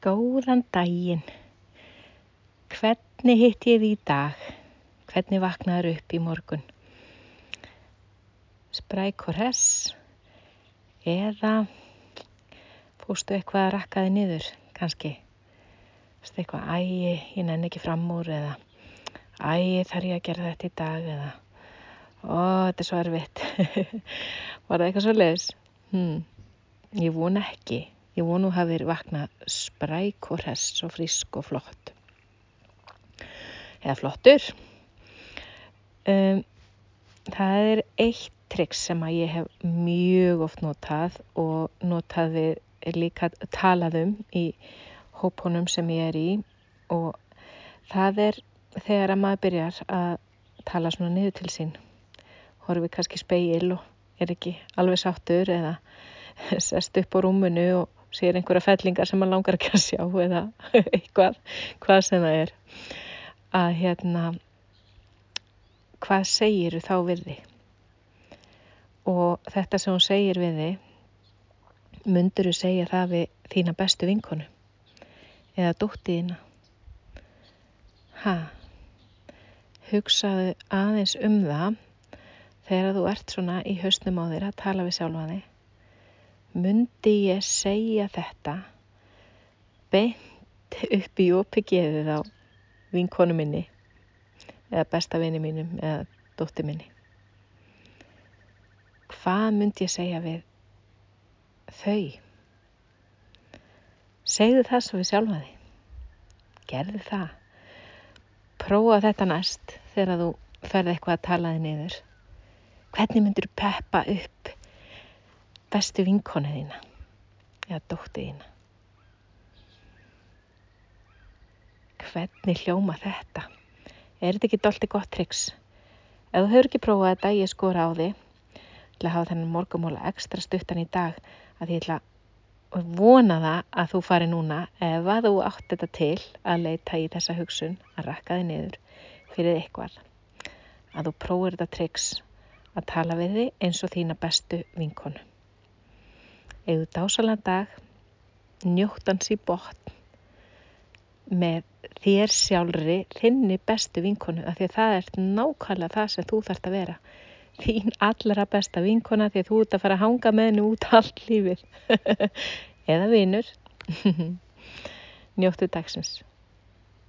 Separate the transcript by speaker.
Speaker 1: Góðan daginn. Hvernig hitt ég því í dag? Hvernig vaknaður upp í morgun? Spræk og hress? Eða fóstu eitthvað að rakkaði niður, kannski? Fóstu eitthvað, ægi, ég nenni ekki fram úr eða ægi, þarf ég að gera þetta í dag eða ó, þetta er svo erfitt. Var það eitthvað svo leiðis? Hmm. Ég von ekki. Ég vonu verið vaknað spræk og hress og frisk og flott. Eða flottur. Um, það er eitt triks sem að ég hef mjög oft notað og notað við líka talaðum í hópunum sem ég er í og það er þegar að maður byrjar að tala svona niður til sín. Horfið kannski speil og er ekki alveg sáttur eða sest upp á rúmunu og sér einhverja fellingar sem maður langar ekki að sjá eða eitthvað, hvað sem það er. Að hérna hvað segir þá við þig? Og þetta sem hún segir við þig myndur þú segja það við þína bestu vinkonu? Eða dóttiðina ha? Hugsaðu aðeins um það þegar þú ert svona í hausnum á þér að tala við sjálfa þig myndi ég segja þetta beint upp í opi geðið á vinkonu minni eða besta vini mínum eða dótti minni. Hvað myndi ég segja við þau? Segðu það svo við sjálfa þig. Gerðu það. Prófa þetta næst þegar þú ferði eitthvað að tala þig niður. Hvernig myndir þú peppa upp bestu vinkonu þína eða dótti þína. Hvernig hljóma þetta? Er þetta ekki dolti gott triks? Ef þú hefur ekki prófað þetta, ég skora á þig til að hafa þennan morgumóla ekstra stuttan í dag að ég ætla að vona það að þú fari núna ef að þú átt þetta til að leita í þessa hugsun að rakka þig niður fyrir eitthvað. Að þú prófur þetta triks að tala við þig eins og þína bestu vinkonu eigðu dásalega dag, njóttans í botn með þér sjálfri, þinni bestu vinkonu, af því að það er nákvæmlega það sem þú þarfst að vera. Þín allra besta vinkona því að þú ert að fara að hanga með henni út allt lífið. Eða vinur. Njóttu dagsins.